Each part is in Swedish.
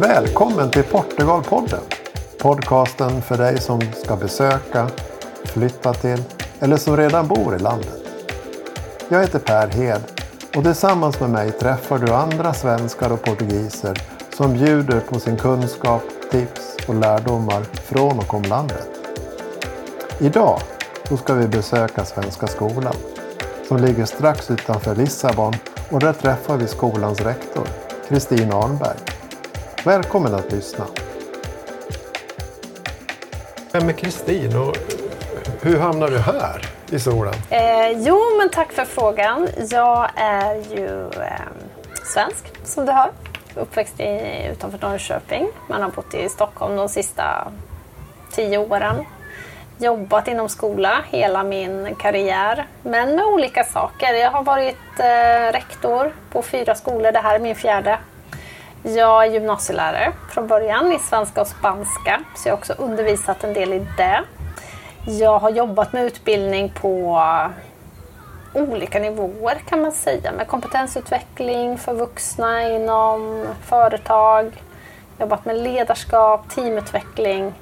Välkommen till Portugalpodden. Podcasten för dig som ska besöka, flytta till eller som redan bor i landet. Jag heter Per Hed och tillsammans med mig träffar du andra svenskar och portugiser som bjuder på sin kunskap, tips och lärdomar från och om landet. Idag så ska vi besöka Svenska skolan som ligger strax utanför Lissabon och där träffar vi skolans rektor, Kristin Arnberg. Välkommen att lyssna. Vem är Kristin och hur hamnar du här i solen? Eh, jo, men tack för frågan. Jag är ju eh, svensk, som du hör. Uppväxt i, utanför Norrköping. Man har bott i Stockholm de sista tio åren. Jobbat inom skola hela min karriär, men med olika saker. Jag har varit eh, rektor på fyra skolor. Det här är min fjärde. Jag är gymnasielärare från början i svenska och spanska, så jag har också undervisat en del i det. Jag har jobbat med utbildning på olika nivåer kan man säga, med kompetensutveckling för vuxna inom företag, jobbat med ledarskap, teamutveckling,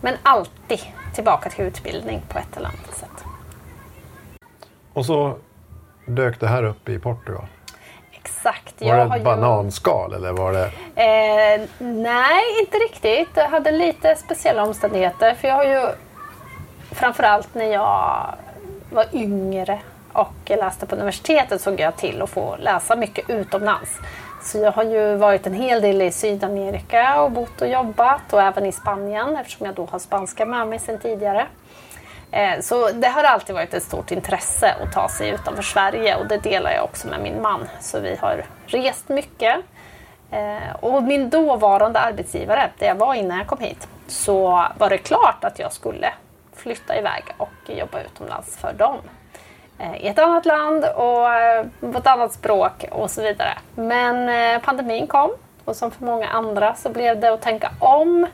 men alltid tillbaka till utbildning på ett eller annat sätt. Och så dök det här upp i Portugal? Exakt. Var det ett bananskal eller var det? Eh, nej, inte riktigt. Jag hade lite speciella omständigheter. För jag har ju framförallt när jag var yngre och läste på universitetet såg jag till att få läsa mycket utomlands. Så jag har ju varit en hel del i Sydamerika och bott och jobbat och även i Spanien eftersom jag då har spanska med mig sedan tidigare. Eh, så det har alltid varit ett stort intresse att ta sig utanför Sverige och det delar jag också med min man. Så vi har rest mycket. Eh, och min dåvarande arbetsgivare, där jag var innan jag kom hit, så var det klart att jag skulle flytta iväg och jobba utomlands för dem. Eh, I ett annat land och på ett annat språk och så vidare. Men pandemin kom och som för många andra så blev det att tänka om.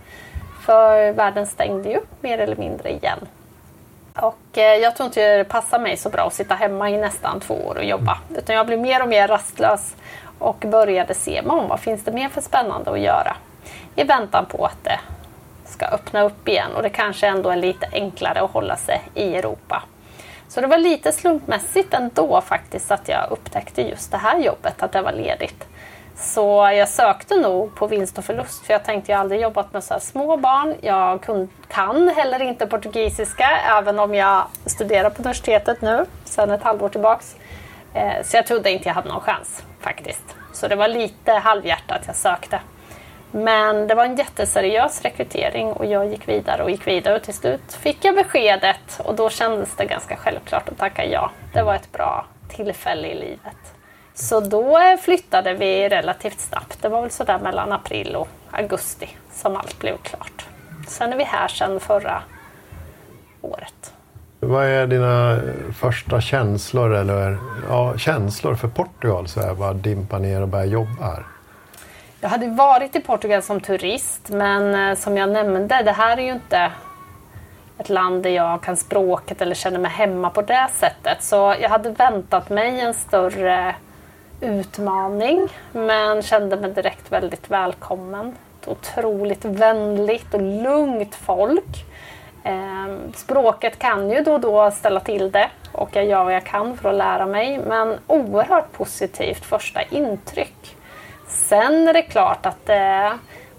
För världen stängde ju mer eller mindre igen och eh, jag tror inte det passar mig så bra att sitta hemma i nästan två år och jobba. Utan jag blev mer och mer rastlös och började se om vad finns det mer för spännande att göra. I väntan på att det ska öppna upp igen och det kanske ändå är lite enklare att hålla sig i Europa. Så det var lite slumpmässigt ändå faktiskt att jag upptäckte just det här jobbet, att det var ledigt. Så jag sökte nog på vinst och förlust för jag tänkte jag aldrig jobbat med så här små barn. Jag kan heller inte portugisiska även om jag studerar på universitetet nu sedan ett halvår tillbaks. Eh, så jag trodde inte jag hade någon chans faktiskt. Så det var lite halvhjärtat jag sökte. Men det var en jätteseriös rekrytering och jag gick vidare och gick vidare och till slut fick jag beskedet och då kändes det ganska självklart att tacka ja. Det var ett bra tillfälle i livet. Så då flyttade vi relativt snabbt. Det var väl sådär mellan april och augusti som allt blev klart. Sen är vi här sedan förra året. Vad är dina första känslor, eller, ja, känslor för Portugal? Så här, bara dimpa ner och börja jobba här. Jag hade varit i Portugal som turist men eh, som jag nämnde, det här är ju inte ett land där jag kan språket eller känner mig hemma på det sättet. Så jag hade väntat mig en större utmaning men kände mig direkt väldigt välkommen. Ett otroligt vänligt och lugnt folk. Ehm, språket kan ju då och då ställa till det och jag gör vad jag kan för att lära mig men oerhört positivt första intryck. Sen är det klart att det är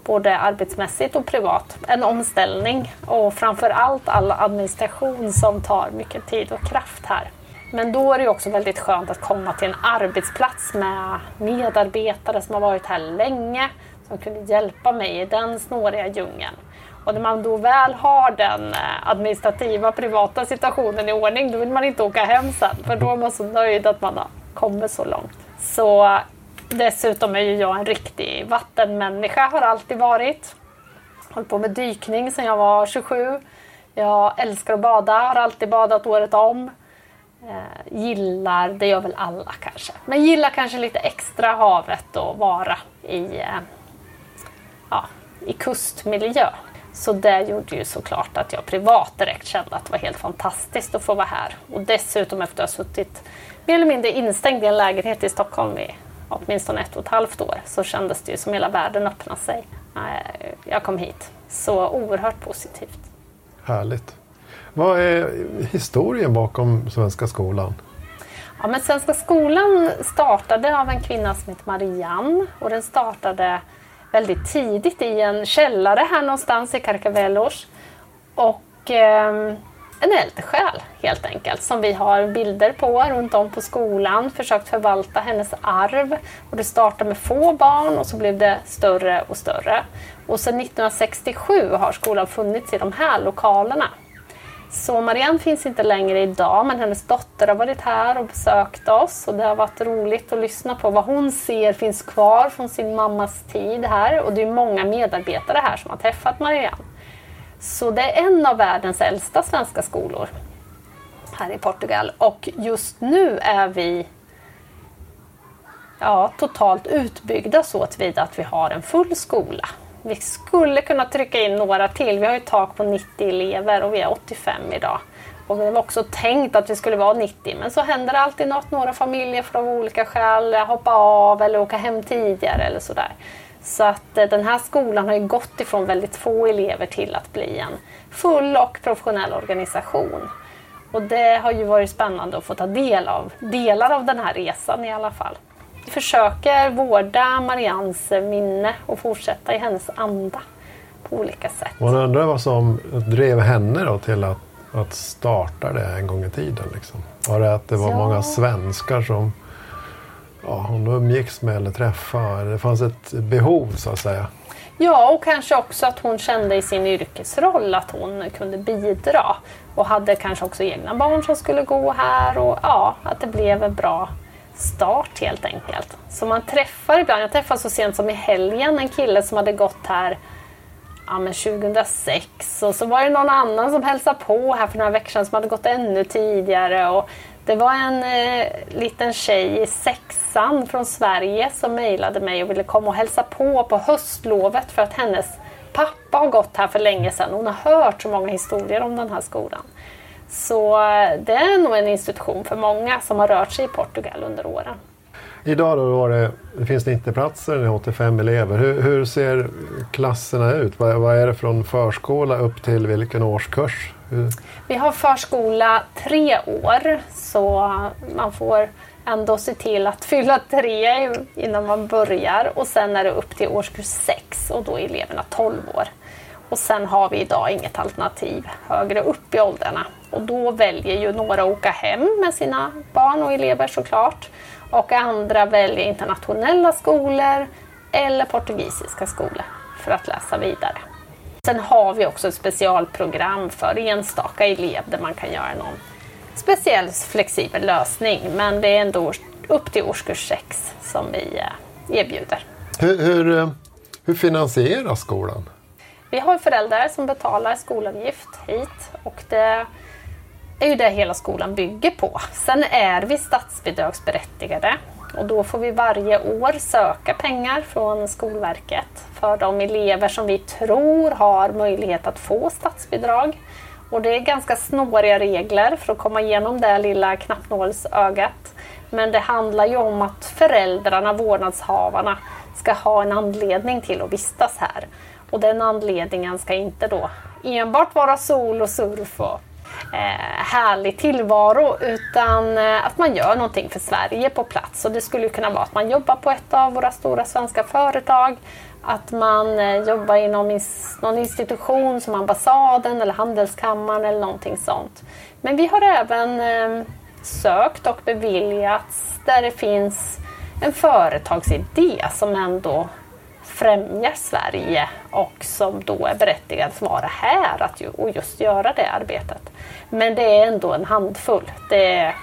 både arbetsmässigt och privat en omställning och framför allt all administration som tar mycket tid och kraft här. Men då är det också väldigt skönt att komma till en arbetsplats med medarbetare som har varit här länge, som kunde hjälpa mig i den snåriga djungeln. Och när man då väl har den eh, administrativa privata situationen i ordning, då vill man inte åka hem sen, för då är man så nöjd att man har kommit så långt. Så dessutom är ju jag en riktig vattenmänniska, har alltid varit. Hållit på med dykning sedan jag var 27. Jag älskar att bada, har alltid badat året om. Eh, gillar, det gör väl alla kanske, men gillar kanske lite extra havet och vara i, eh, ja, i kustmiljö. Så det gjorde ju såklart att jag privat direkt kände att det var helt fantastiskt att få vara här. Och dessutom efter att ha suttit mer eller mindre instängd i en lägenhet i Stockholm i åtminstone ett och ett halvt år så kändes det ju som hela världen öppnade sig. Eh, jag kom hit. Så oerhört positivt. Härligt. Vad är historien bakom Svenska skolan? Ja, men Svenska skolan startade av en kvinna som heter Marianne och den startade väldigt tidigt i en källare här någonstans i Karkavelos. Och eh, en eldsjäl helt enkelt som vi har bilder på runt om på skolan. Försökt förvalta hennes arv. Och det startade med få barn och så blev det större och större. Och sedan 1967 har skolan funnits i de här lokalerna. Så Marianne finns inte längre idag men hennes dotter har varit här och besökt oss och det har varit roligt att lyssna på vad hon ser finns kvar från sin mammas tid här och det är många medarbetare här som har träffat Marianne. Så det är en av världens äldsta svenska skolor här i Portugal och just nu är vi ja, totalt utbyggda så tillvida att vi har en full skola. Vi skulle kunna trycka in några till. Vi har ett tak på 90 elever och vi är 85 idag. Och det var också tänkt att vi skulle vara 90 men så händer det alltid något. Några familjer får av olika skäl eh, hoppa av eller åka hem tidigare eller sådär. Så att eh, den här skolan har ju gått ifrån väldigt få elever till att bli en full och professionell organisation. Och det har ju varit spännande att få ta del av delar av den här resan i alla fall. Vi försöker vårda Marians minne och fortsätta i hennes anda på olika sätt. Man undrar vad som drev henne då till att, att starta det en gång i tiden. Liksom. Var det att det var Ja. många svenskar som ja, hon umgicks med eller träffade? Det fanns ett behov så att säga. Ja, och kanske också att hon kände i sin yrkesroll att hon kunde bidra. Och hade kanske också egna barn som skulle gå här och ja, att det blev en bra start helt enkelt. Så man träffar ibland, jag träffade så sent som i helgen en kille som hade gått här ja, men 2006 och så var det någon annan som hälsade på här för några veckor sedan som hade gått ännu tidigare. Och det var en eh, liten tjej i sexan från Sverige som mejlade mig och ville komma och hälsa på på höstlovet för att hennes pappa har gått här för länge sedan. Hon har hört så många historier om den här skolan. Så det är nog en institution för många som har rört sig i Portugal under åren. Idag då det, det finns 90 platser, det är 85 elever. Hur, hur ser klasserna ut? Vad, vad är det från förskola upp till vilken årskurs? Hur, Vi har förskola tre år så man får ändå se till att fylla tre innan man börjar och sen är det upp till årskurs sex och då är eleverna 12 år. Och sen har vi idag inget alternativ högre upp i åldrarna och då väljer ju några att åka hem med sina barn och elever såklart och andra väljer internationella skolor eller portugisiska skolor för att läsa vidare. Sen har vi också ett specialprogram för enstaka elev där man kan göra någon speciell flexibel lösning. Men det är ändå upp till årskurs 6 som vi eh, erbjuder. hur, hur, eh, hur finansieras skolan? Vi har föräldrar som betalar skolavgift hit och det är ju det hela skolan bygger på. Sen är vi statsbidragsberättigade och då får vi varje år söka pengar från Skolverket för de elever som vi tror har möjlighet att få statsbidrag. Och det är ganska snåriga regler för att komma igenom det lilla knappnålsögat. Men det handlar ju om att föräldrarna, vårdnadshavarna, ska ha en anledning till att vistas här. Och den anledningen ska inte då enbart vara sol och surf och eh, härlig tillvaro utan eh, att man gör någonting för Sverige på plats. Och det skulle kunna vara att man jobbar på ett av våra stora svenska företag, att man eh, jobbar inom ins- någon institution som ambassaden eller handelskammaren eller någonting sånt. Men vi har även eh, sökt och beviljats där det finns en företagsidé som ändå främjar Sverige och som då är berättigad att vara här att ju, och just göra det arbetet. Men det är ändå en handfull. Det är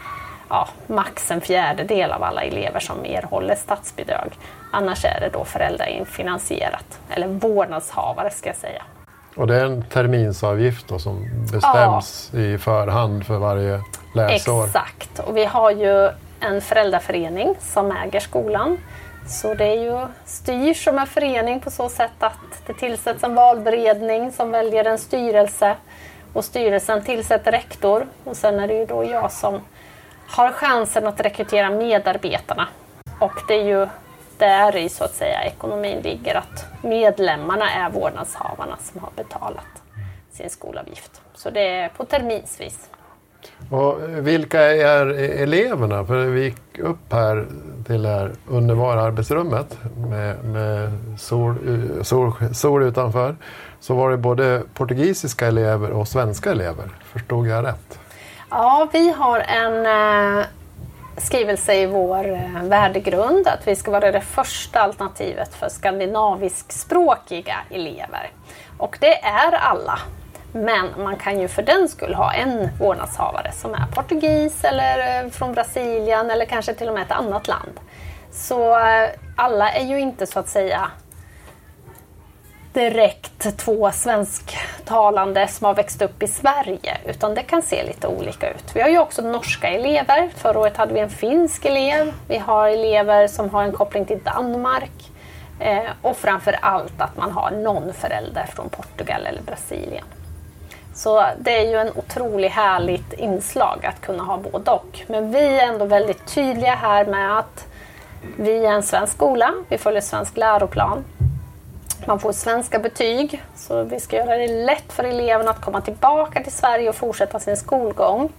ja, max en fjärdedel av alla elever som erhåller statsbidrag. Annars är det då föräldrafinansierat, eller vårdnadshavare ska jag säga. Och det är en terminsavgift då som bestäms i förhand för varje läsår. Exakt, och vi har ju en föräldraförening som äger skolan. Så det är ju styrs som en förening på så sätt att det tillsätts en valberedning som väljer en styrelse och styrelsen tillsätter rektor och sen är det ju då jag som har chansen att rekrytera medarbetarna. Och det är ju där i så att säga ekonomin ligger att medlemmarna är vårdnadshavarna som har betalat sin skolavgift. Så det är på terminsvis. Och vilka är eleverna? För vi gick upp här till det här underbara arbetsrummet med, med sol, sol, sol utanför. Så var det både portugisiska elever och svenska elever. Förstod jag rätt? Ja, vi har en eh, skrivelse i vår eh, värdegrund att vi ska vara det första alternativet för skandinaviskspråkiga elever. Och det är alla men man kan ju för den skull ha en vårdnadshavare som är portugis eller eh, från Brasilien eller kanske till och med ett annat land. Så eh, alla är ju inte så att säga direkt två svensktalande som har växt upp i Sverige utan det kan se lite olika ut. Vi har ju också norska elever. Förra året hade vi en finsk elev. Vi har elever som har en koppling till Danmark. Eh, och framför allt att man har någon förälder från Portugal eller Brasilien. Så det är ju en otroligt härligt inslag att kunna ha både och. Men vi är ändå väldigt tydliga här med att vi är en svensk skola, vi följer svensk läroplan. Man får svenska betyg, så vi ska göra det lätt för eleverna att komma tillbaka till Sverige och fortsätta sin skolgång.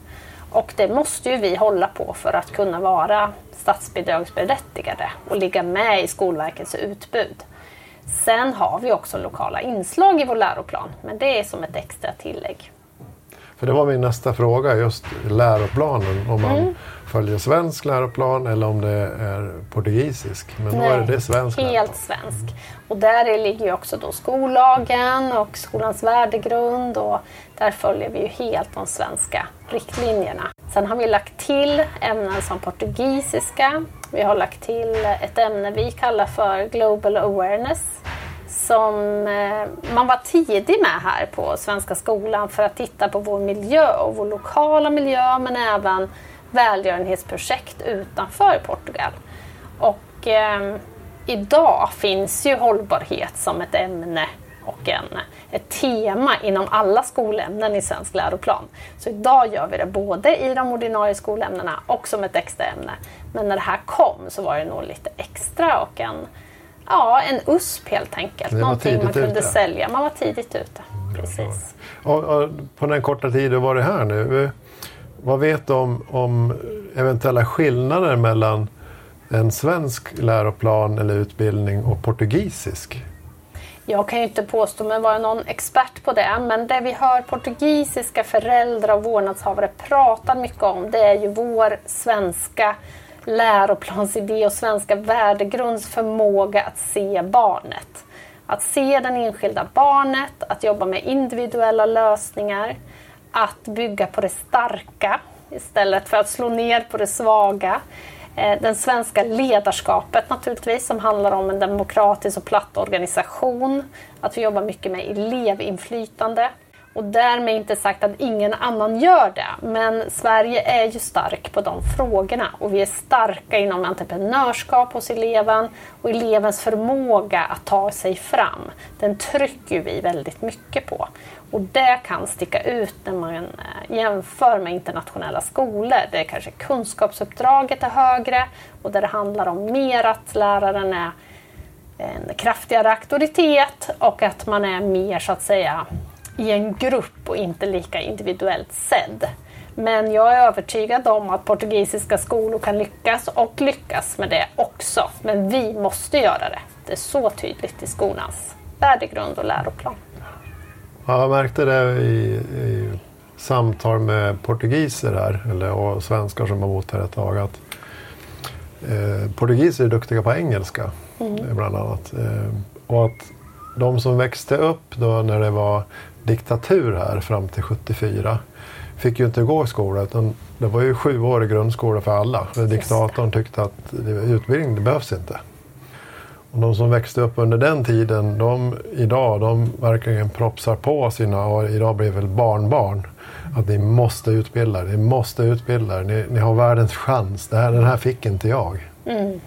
Och det måste ju vi hålla på för att kunna vara statsbidragsberättigade och ligga med i Skolverkets utbud. Sen har vi också lokala inslag i vår läroplan, men det är som ett extra tillägg. För det var min nästa fråga, just läroplanen. Om man mm. följer svensk läroplan eller om det är portugisisk. Men Nej, då är det svensk helt läroplan. svensk. Och där ligger ju också då skollagen och skolans värdegrund och där följer vi ju helt de svenska riktlinjerna. Sen har vi lagt till ämnen som portugisiska. Vi har lagt till ett ämne vi kallar för Global Awareness som eh, man var tidig med här på Svenska skolan för att titta på vår miljö och vår lokala miljö men även välgörenhetsprojekt utanför Portugal. Och eh, idag finns ju hållbarhet som ett ämne och en, ett tema inom alla skolämnen i svensk läroplan. Så idag gör vi det både i de ordinarie skolämnena och som ett extra ämne. Men när det här kom så var det nog lite extra och en Ja, en USP helt enkelt. Någonting man kunde ute. sälja. Man var tidigt ute. Precis. Och, och, på den korta tid du varit här nu, vad vet du om, om eventuella skillnader mellan en svensk läroplan eller utbildning och portugisisk? Jag kan ju inte påstå mig vara någon expert på det, men det vi hör portugisiska föräldrar och vårdnadshavare prata mycket om, det är ju vår svenska läroplansidé och svenska värdegrunds förmåga att se barnet. Att se den enskilda barnet, att jobba med individuella lösningar, att bygga på det starka istället för att slå ner på det svaga. Det den svenska ledarskapet naturligtvis som handlar om en demokratisk och platt organisation. Att vi jobbar mycket med elevinflytande. Och därmed inte sagt att ingen annan gör det. Men Sverige är ju stark på de frågorna och vi är starka inom entreprenörskap hos eleven och elevens förmåga att ta sig fram. Den trycker vi väldigt mycket på. Och det kan sticka ut när man eh, jämför med internationella skolor där kanske kunskapsuppdraget är högre och där det handlar om mer att läraren är en kraftigare auktoritet och att man är mer så att säga i en grupp och inte lika individuellt sedd. Men jag är övertygad om att portugisiska skolor kan lyckas och lyckas med det också. Men vi måste göra det. Det är så tydligt i skolans värdegrund och läroplan. Ja, jag märkte det i, i samtal med portugiser här, eller, och svenskar som har bott här ett tag, att eh, portugiser är duktiga på engelska, mm. bland annat. Eh, och att de som växte upp då när det var diktatur här fram till 74 fick ju inte gå i skola utan det var ju sjuårig grundskola för alla. Diktatorn tyckte att utbildning det behövs inte. De som växte upp under den tiden, de idag, de verkligen propsar på sina, och idag blir väl barnbarn, att ni måste utbilda er, ni måste utbilda er, ni, ni har världens chans, det här, den här fick inte jag. Mm.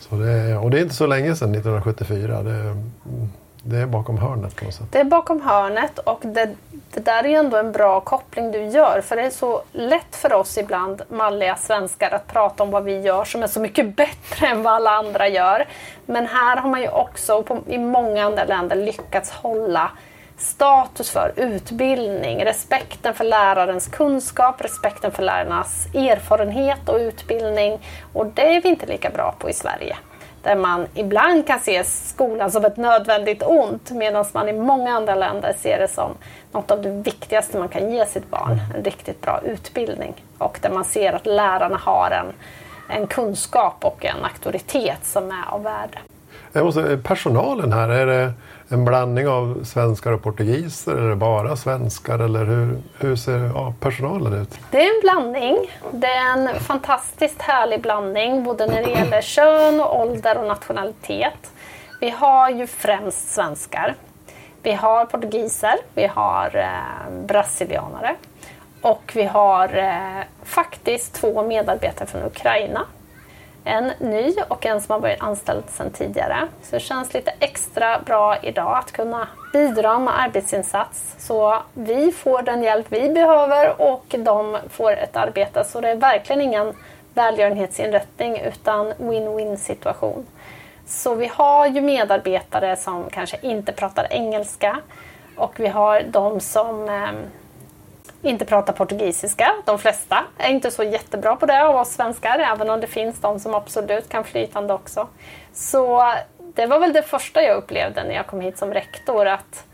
Så det, och det är inte så länge sedan, 1974. Det, det är bakom hörnet på något sätt. Det är bakom hörnet och det, det där är ju ändå en bra koppling du gör för det är så lätt för oss ibland malliga svenskar att prata om vad vi gör som är så mycket bättre än vad alla andra gör. Men här har man ju också på, i många andra länder lyckats hålla status för utbildning, respekten för lärarens kunskap, respekten för lärarnas erfarenhet och utbildning. Och det är vi inte lika bra på i Sverige. Där man ibland kan se skolan som ett nödvändigt ont medan man i många andra länder ser det som något av det viktigaste man kan ge sitt barn. En riktigt bra utbildning. Och där man ser att lärarna har en, en kunskap och en auktoritet som är av värde. Jag måste, personalen här, är det en blandning av svenskar och portugiser? eller bara svenskar? Eller hur, hur ser ja, personalen ut? Det är en blandning. Det är en fantastiskt härlig blandning både när det gäller kön, och ålder och nationalitet. Vi har ju främst svenskar. Vi har portugiser, vi har eh, brasilianare och vi har eh, faktiskt två medarbetare från Ukraina en ny och en som har varit anställd sedan tidigare. Så det känns lite extra bra idag att kunna bidra med arbetsinsats. Så vi får den hjälp vi behöver och de får ett arbete. Så det är verkligen ingen välgörenhetsinrättning utan win-win situation. Så vi har ju medarbetare som kanske inte pratar engelska och vi har de som eh, inte pratar portugisiska. De flesta är inte så jättebra på det av oss svenskar, även om det finns de som absolut kan flytande också. Så det var väl det första jag upplevde när jag kom hit som rektor, att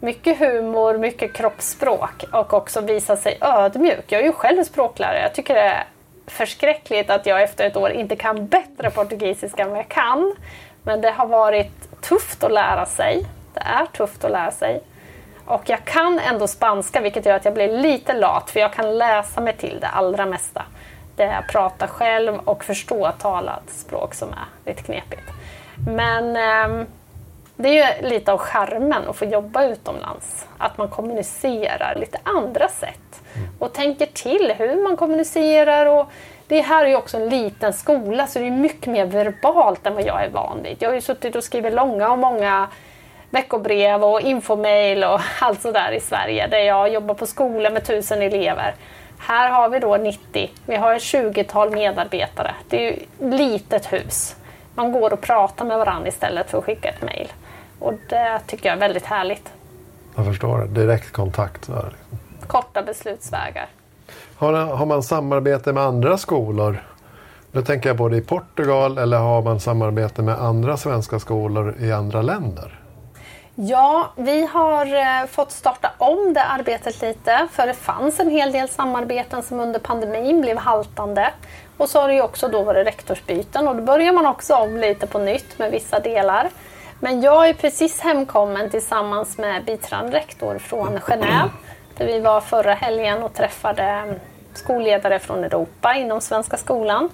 mycket humor, mycket kroppsspråk och också visa sig ödmjuk. Jag är ju själv språklärare. Jag tycker det är förskräckligt att jag efter ett år inte kan bättre portugisiska än vad jag kan. Men det har varit tufft att lära sig. Det är tufft att lära sig. Och jag kan ändå spanska vilket gör att jag blir lite lat för jag kan läsa mig till det allra mesta. Det är prata själv och förstå talat språk som är lite knepigt. Men eh, det är ju lite av charmen att få jobba utomlands. Att man kommunicerar lite andra sätt och tänker till hur man kommunicerar. Och det här är ju också en liten skola så det är mycket mer verbalt än vad jag är van vid. Jag har ju suttit och skrivit långa och många veckobrev och infomail och allt sådär i Sverige där jag jobbar på skolor med tusen elever. Här har vi då 90, vi har ett 20-tal medarbetare. Det är ju ett litet hus. Man går och pratar med varandra istället för att skicka ett mail. Och det tycker jag är väldigt härligt. Jag förstår det. Direkt kontakt. Så här. Korta beslutsvägar. Har, har man samarbete med andra skolor? Nu tänker jag både i Portugal eller har man samarbete med andra svenska skolor i andra länder? Ja, vi har eh, fått starta om det arbetet lite för det fanns en hel del samarbeten som under pandemin blev haltande. Och så har det ju också då varit rektorsbyten och då börjar man också om lite på nytt med vissa delar. Men jag är precis hemkommen tillsammans med biträdande rektor från Genève där vi var förra helgen och träffade mm, skolledare från Europa inom Svenska skolan.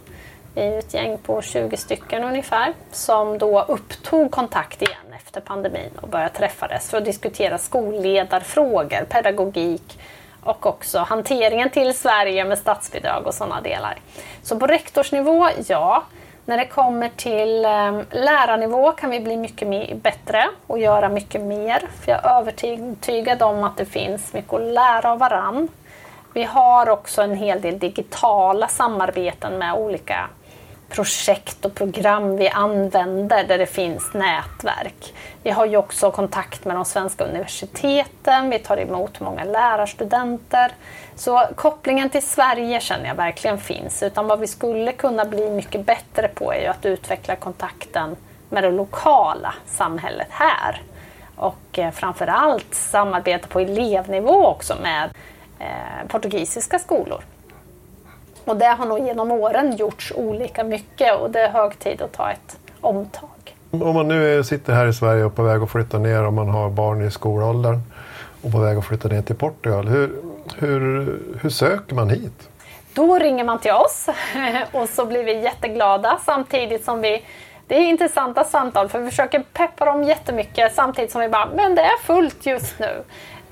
Vi är ett gäng på 20 stycken ungefär som då upptog kontakt igen efter pandemin och började träffades för att diskutera skolledarfrågor, pedagogik och också hanteringen till Sverige med statsbidrag och sådana delar. Så på rektorsnivå, ja. När det kommer till ehm, lärarnivå kan vi bli mycket bättre och göra mycket mer. För jag är övertygad om att det finns mycket att lära av varann. Vi har också en hel del digitala samarbeten med olika projekt och program vi använder där det finns nätverk. Vi har ju också kontakt med de svenska universiteten, vi tar emot många lärarstudenter. Så kopplingen till Sverige känner jag verkligen finns. Utan vad vi skulle kunna bli mycket bättre på är ju att utveckla kontakten med det lokala samhället här. Och framför framförallt samarbeta på elevnivå också med eh, portugisiska skolor. Och det har nog genom åren gjorts olika mycket och det är hög tid att ta ett omtag. Om man nu sitter här i Sverige och på väg att flytta ner om man har barn i skolåldern och på väg att flytta ner till Portugal. Hur, hur, hur söker man hit? Då ringer man till oss och så blir vi jätteglada samtidigt som vi det är intressanta samtal för vi försöker peppa dem jättemycket samtidigt som vi bara, men det är fullt just nu.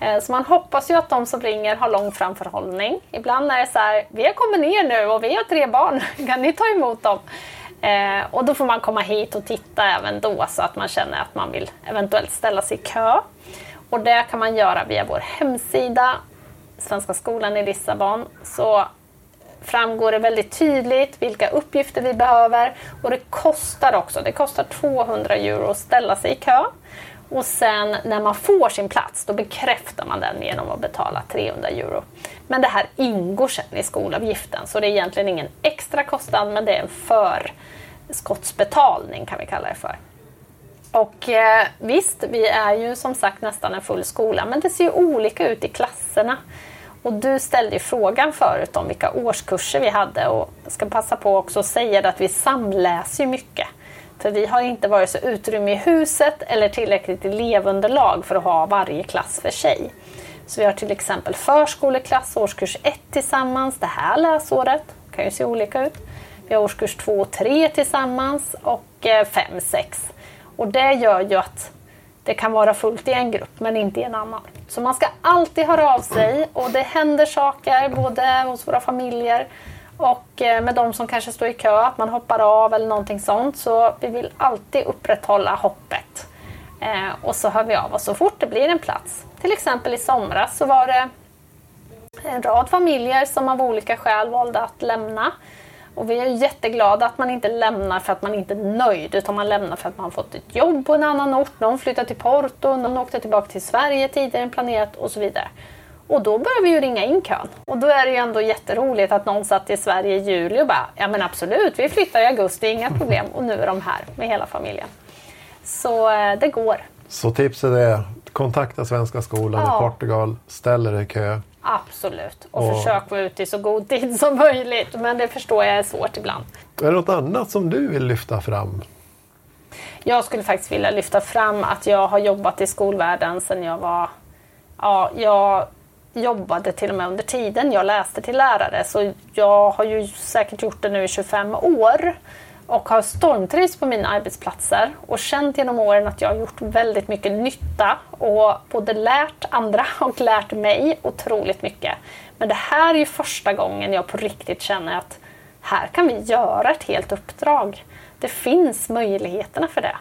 Eh, så man hoppas ju att de som ringer har lång framförhållning. Ibland är det så här, vi har kommit ner nu och vi har tre barn, kan ni ta emot dem? Eh, och då får man komma hit och titta även då så att man känner att man vill eventuellt ställa sig i kö. Och det kan man göra via vår hemsida, Svenska skolan i Lissabon. Så framgår det väldigt tydligt vilka uppgifter vi behöver och det kostar också. Det kostar 200 euro att ställa sig i kö. Och sen när man får sin plats, då bekräftar man den genom att betala 300 euro. Men det här ingår sen i skolavgiften, så det är egentligen ingen extra kostnad, men det är en förskottsbetalning kan vi kalla det för. Och eh, visst, vi är ju som sagt nästan en full skola, men det ser ju olika ut i klasserna. Och du ställde ju frågan förut om vilka årskurser vi hade och jag ska passa på också att säga att vi samläser ju mycket. För vi har inte vare sig utrymme i huset eller tillräckligt elevunderlag för att ha varje klass för sig. Så vi har till exempel förskoleklass årskurs 1 tillsammans det här läsåret. Det kan ju se olika ut. Vi har årskurs 2 och 3 tillsammans och eh, 5, 6. Och det gör ju att det kan vara fullt i en grupp men inte i en annan. Så man ska alltid höra av sig och det händer saker både hos våra familjer och eh, med de som kanske står i kö, att man hoppar av eller någonting sånt. Så vi vill alltid upprätthålla hoppet. Eh, och så hör vi av oss så fort det blir en plats. Till exempel i somras så var det en rad familjer som av olika skäl valde att lämna. Och vi är jätteglada att man inte lämnar för att man inte är nöjd utan man lämnar för att man fått ett jobb på en annan ort, någon flyttade till Porto, någon åkte tillbaka till Sverige tidigare än planerat och så vidare. Och då börjar vi ju ringa in kön. Och då är det ju ändå jätteroligt att någon satt i Sverige i juli och bara, ja men absolut, vi flyttar i augusti, inga problem. Och nu är de här med hela familjen. Så eh, det går. Så tipset är, kontakta Svenska skolan ja. i Portugal, ställ er i kö. Absolut, och, och försök vara ute i så god tid som möjligt. Men det förstår jag är svårt ibland. Är det något annat som du vill lyfta fram? Jag skulle faktiskt vilja lyfta fram att jag har jobbat i skolvärlden sedan jag var Ja, jag jobbade till och med under tiden jag läste till lärare. Så jag har ju säkert gjort det nu i 25 år och har stormtrivts på mina arbetsplatser och känt genom åren att jag har gjort väldigt mycket nytta och både lärt andra och lärt mig otroligt mycket. Men det här är ju första gången jag på riktigt känner att här kan vi göra ett helt uppdrag. Det finns möjligheterna för det.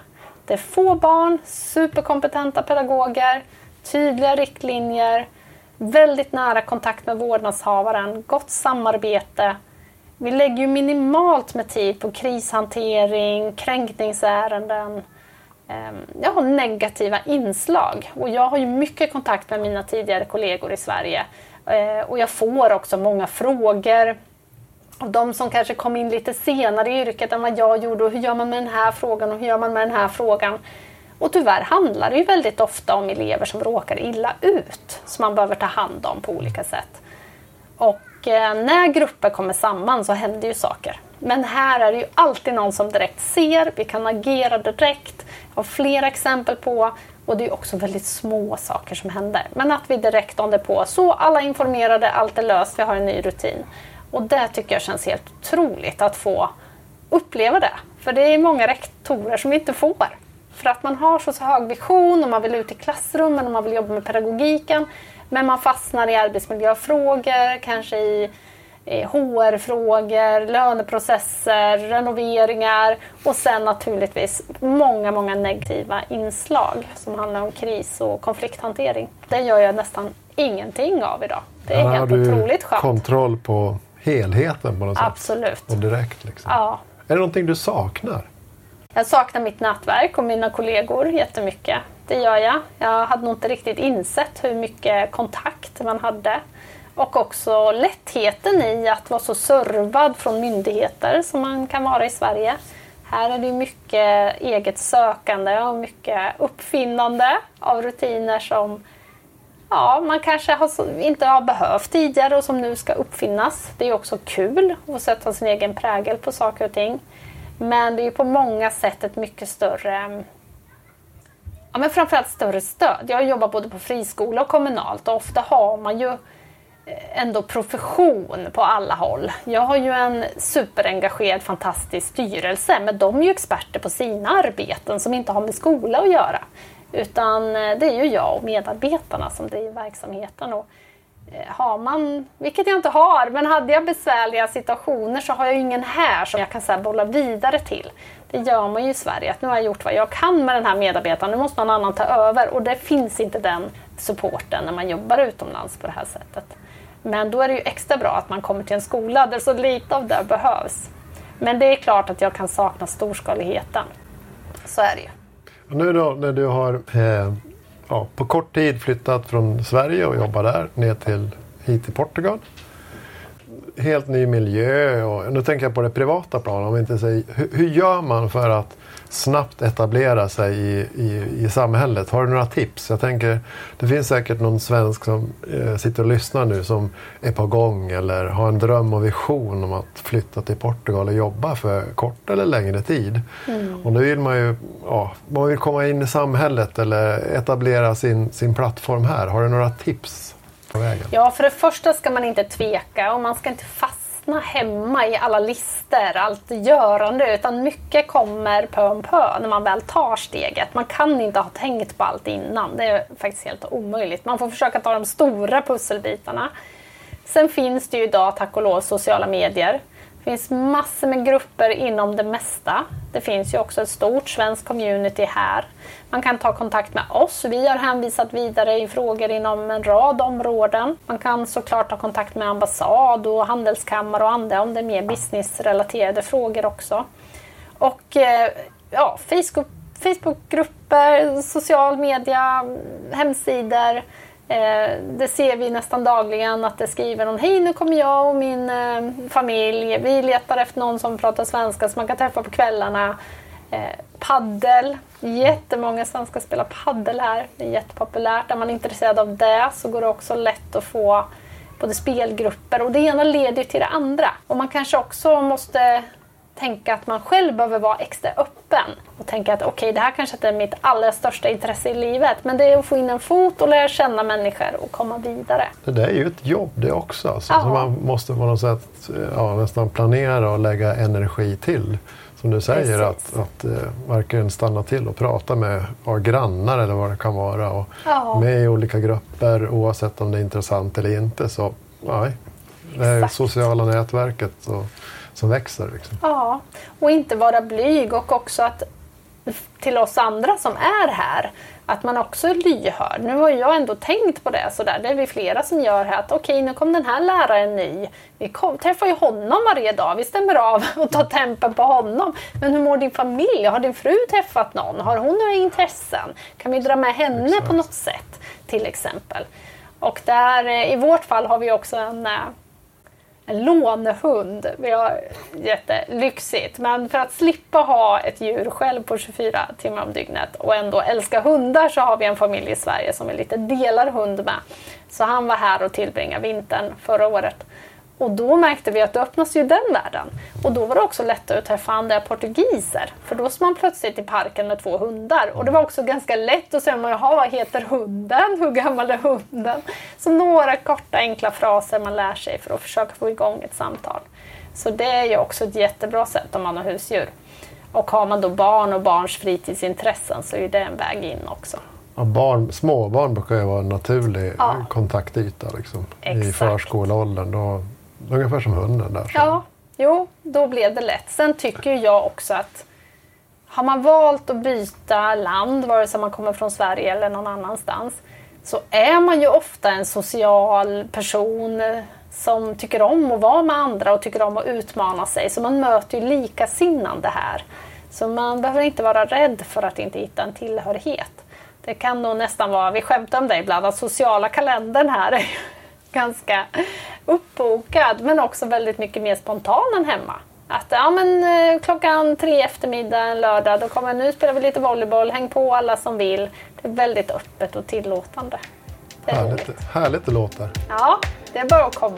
Det är få barn, superkompetenta pedagoger, tydliga riktlinjer, väldigt nära kontakt med vårdnadshavaren, gott samarbete. Vi lägger ju minimalt med tid på krishantering, kränkningsärenden, ehm, jag har negativa inslag och jag har ju mycket kontakt med mina tidigare kollegor i Sverige eh, och jag får också många frågor av de som kanske kom in lite senare i yrket än vad jag gjorde och hur gör man med den här frågan och hur gör man med den här frågan. Och tyvärr handlar det ju väldigt ofta om elever som råkar illa ut, som man behöver ta hand om på olika sätt. Och eh, när grupper kommer samman så händer ju saker. Men här är det ju alltid någon som direkt ser, vi kan agera direkt. Jag har flera exempel på och det är också väldigt små saker som händer. Men att vi direkt ånder på, så alla är informerade, allt är löst, vi har en ny rutin. Och det tycker jag känns helt otroligt att få uppleva det. För det är många rektorer som inte får. För att man har så, så hög vision och man vill ut i klassrummen och man vill jobba med pedagogiken. Men man fastnar i arbetsmiljöfrågor, kanske i HR-frågor, löneprocesser, renoveringar och sen naturligtvis många, många negativa inslag som handlar om kris och konflikthantering. Det gör jag nästan ingenting av idag. Det är ja, helt otroligt skönt. kontroll på helheten på något sätt. Absolut. Och direkt liksom. Ja. Är det någonting du saknar? Jag saknar mitt nätverk och mina kollegor jättemycket. Det gör jag. Jag hade nog inte riktigt insett hur mycket kontakt man hade. Och också lättheten i att vara så servad från myndigheter som man kan vara i Sverige. Här är det mycket eget sökande och mycket uppfinnande av rutiner som ja, man kanske har, inte har behövt tidigare och som nu ska uppfinnas. Det är också kul att sätta sin egen prägel på saker och ting. Men det är på många sätt ett mycket större ja, men framförallt större stöd. Jag jobbar både på friskola och kommunalt och ofta har man ju eh, ändå profession på alla håll. Jag har ju en superengagerad, fantastisk styrelse men de är ju experter på sina arbeten som inte har med skola att göra. Utan eh, det är ju jag och medarbetarna som driver verksamheten. Och Eh, Eh, har man, vilket jag inte har, men hade jag besvärliga situationer så har jag ju ingen här som jag kan så här, bolla vidare till. Det gör man ju i Sverige, att nu har jag gjort vad jag kan med den här medarbetaren, nu måste någon annan ta över och det finns inte den supporten när man jobbar utomlands på det här sättet. Men då är det ju extra bra att man kommer till en skola där så lite av det behövs. Men det är klart att jag kan sakna storskaligheten. Så är det ju. Och nu då när du har eh, ja, på kort tid flyttat från Sverige och jobbar där ner till hit till Portugal. Helt ny miljö och nu tänker jag på det privata planet. Om inte säger, hur, hur gör man för att snabbt etablera sig i, i, i samhället? Har du några tips? Jag tänker, det finns säkert någon svensk som eh, sitter och lyssnar nu som är på gång eller har en dröm och vision om att flytta till Portugal och jobba för kort eller längre tid. Mm. Och då vill man ju ja, man vill komma in i samhället eller etablera sin, sin plattform här. Har du några tips på vägen? Ja, för det första ska man inte tveka och man ska inte fastna fastna hemma i alla lister, allt görande, utan mycket kommer pö om pö när man väl tar steget. Man kan inte ha tänkt på allt innan, det är faktiskt helt omöjligt. Man får försöka ta de stora pusselbitarna. Sen finns det ju idag, tack och lov, sociala medier det finns massor med grupper inom det mesta. Det finns ju också ett stort svenskt community här. Man kan ta kontakt med oss. Vi har hänvisat vidare i frågor inom en rad områden. Man kan såklart ta kontakt med ambassad och handelskammare och andra om det är mer businessrelaterade frågor också. Och eh, ja, Facebook, Facebookgrupper, social media, mm, hemsidor Eh, det ser vi nästan dagligen att det skriver någon Hej nu kommer jag och min eh, familj. Vi letar efter någon som pratar svenska som man kan träffa på kvällarna. Eh, paddel. Jättemånga svenskar spelar paddel här. Det är jättepopulärt. Är man intresserad av det så går det också lätt att få både spelgrupper och det ena leder till det andra. Och man kanske också måste tänka att man själv behöver vara extra öppen och tänka att okej, okay, det här kanske inte är mitt allra största intresse i livet, men det är att få in en fot och lära känna människor och komma vidare. Det är ju ett jobb det också, alltså, så man måste på något sätt ja, nästan planera och lägga energi till. Som du säger, Precis. att, att verkligen stanna till och prata med ja, grannar eller vad det kan vara. Och. Med i olika grupper oavsett om det är intressant eller inte. Så nej, det är sociala nätverket. Och, som växer. Liksom. Ja, och inte vara blyg och också att till oss andra som är här, att man också är lyhörd. Nu har jag ändå tänkt på det sådär, det är vi flera som gör här, att okej nu kom den här läraren ny, vi kom, träffar ju honom varje dag, vi stämmer av och tar tempen på honom. Men hur mår din familj? Har din fru träffat någon? Har hon några intressen? Kan vi dra med henne Exakt. på något sätt? Till exempel. Och där, eh, i vårt fall har vi också en eh, en lånehund. Vi har jättelyxigt. Men för att slippa ha ett djur själv på 24 timmar om dygnet och ändå älska hundar så har vi en familj i Sverige som vi lite delar hund med. Så han var här och tillbringade vintern förra året. Och då märkte vi att då öppnas ju den världen. Och då var det också lättare att träffa andra portugiser. För då står man plötsligt i parken med två hundar. Och det var också ganska lätt att säga, jaha vad heter hunden? Hur gammal är hunden? Så några korta enkla fraser man lär sig för att försöka få igång ett samtal. Så det är ju också ett jättebra sätt om man har husdjur. Och har man då barn och barns fritidsintressen så är det en väg in också. Ja, barn, småbarn brukar ju vara en naturlig ja. kontaktyta liksom. i förskoleåldern. Då Ungefär som hunden där. Så. Ja, jo, då blev det lätt. Sen tycker jag också att har man valt att byta land, vare sig man kommer från Sverige eller någon annanstans, så är man ju ofta en social person som tycker om att vara med andra och tycker om att utmana sig. Så man möter ju likasinnande här. Så man behöver inte vara rädd för att inte hitta en tillhörighet. Det kan nog nästan vara, vi skämtar om det ibland, att sociala kalendern här är ganska uppbokad men också väldigt mycket mer spontan än hemma. Att ja, men, eh, klockan tre eftermiddag en lördag, då kommer nu spelar vi lite volleyboll, häng på alla som vill. Det är väldigt öppet och tillåtande. Det är härligt, roligt. härligt det låter. Ja, det är bara att komma.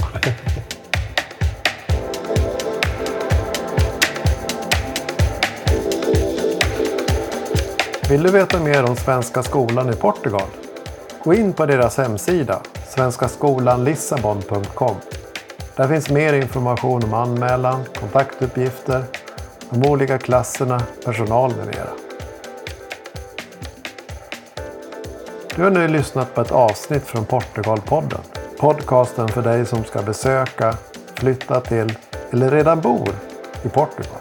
Vill du veta mer om Svenska skolan i Portugal? Gå in på deras hemsida svenskaskolanlissabon.com. Där finns mer information om anmälan, kontaktuppgifter, de olika klasserna, personal med mera. Du har nu lyssnat på ett avsnitt från Portugalpodden. Podcasten för dig som ska besöka, flytta till eller redan bor i Portugal.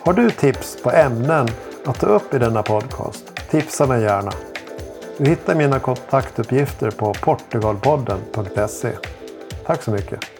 Har du tips på ämnen att ta upp i denna podcast? Tipsa mig gärna. Du hittar mina kontaktuppgifter på portugalpodden.se. Tack så mycket!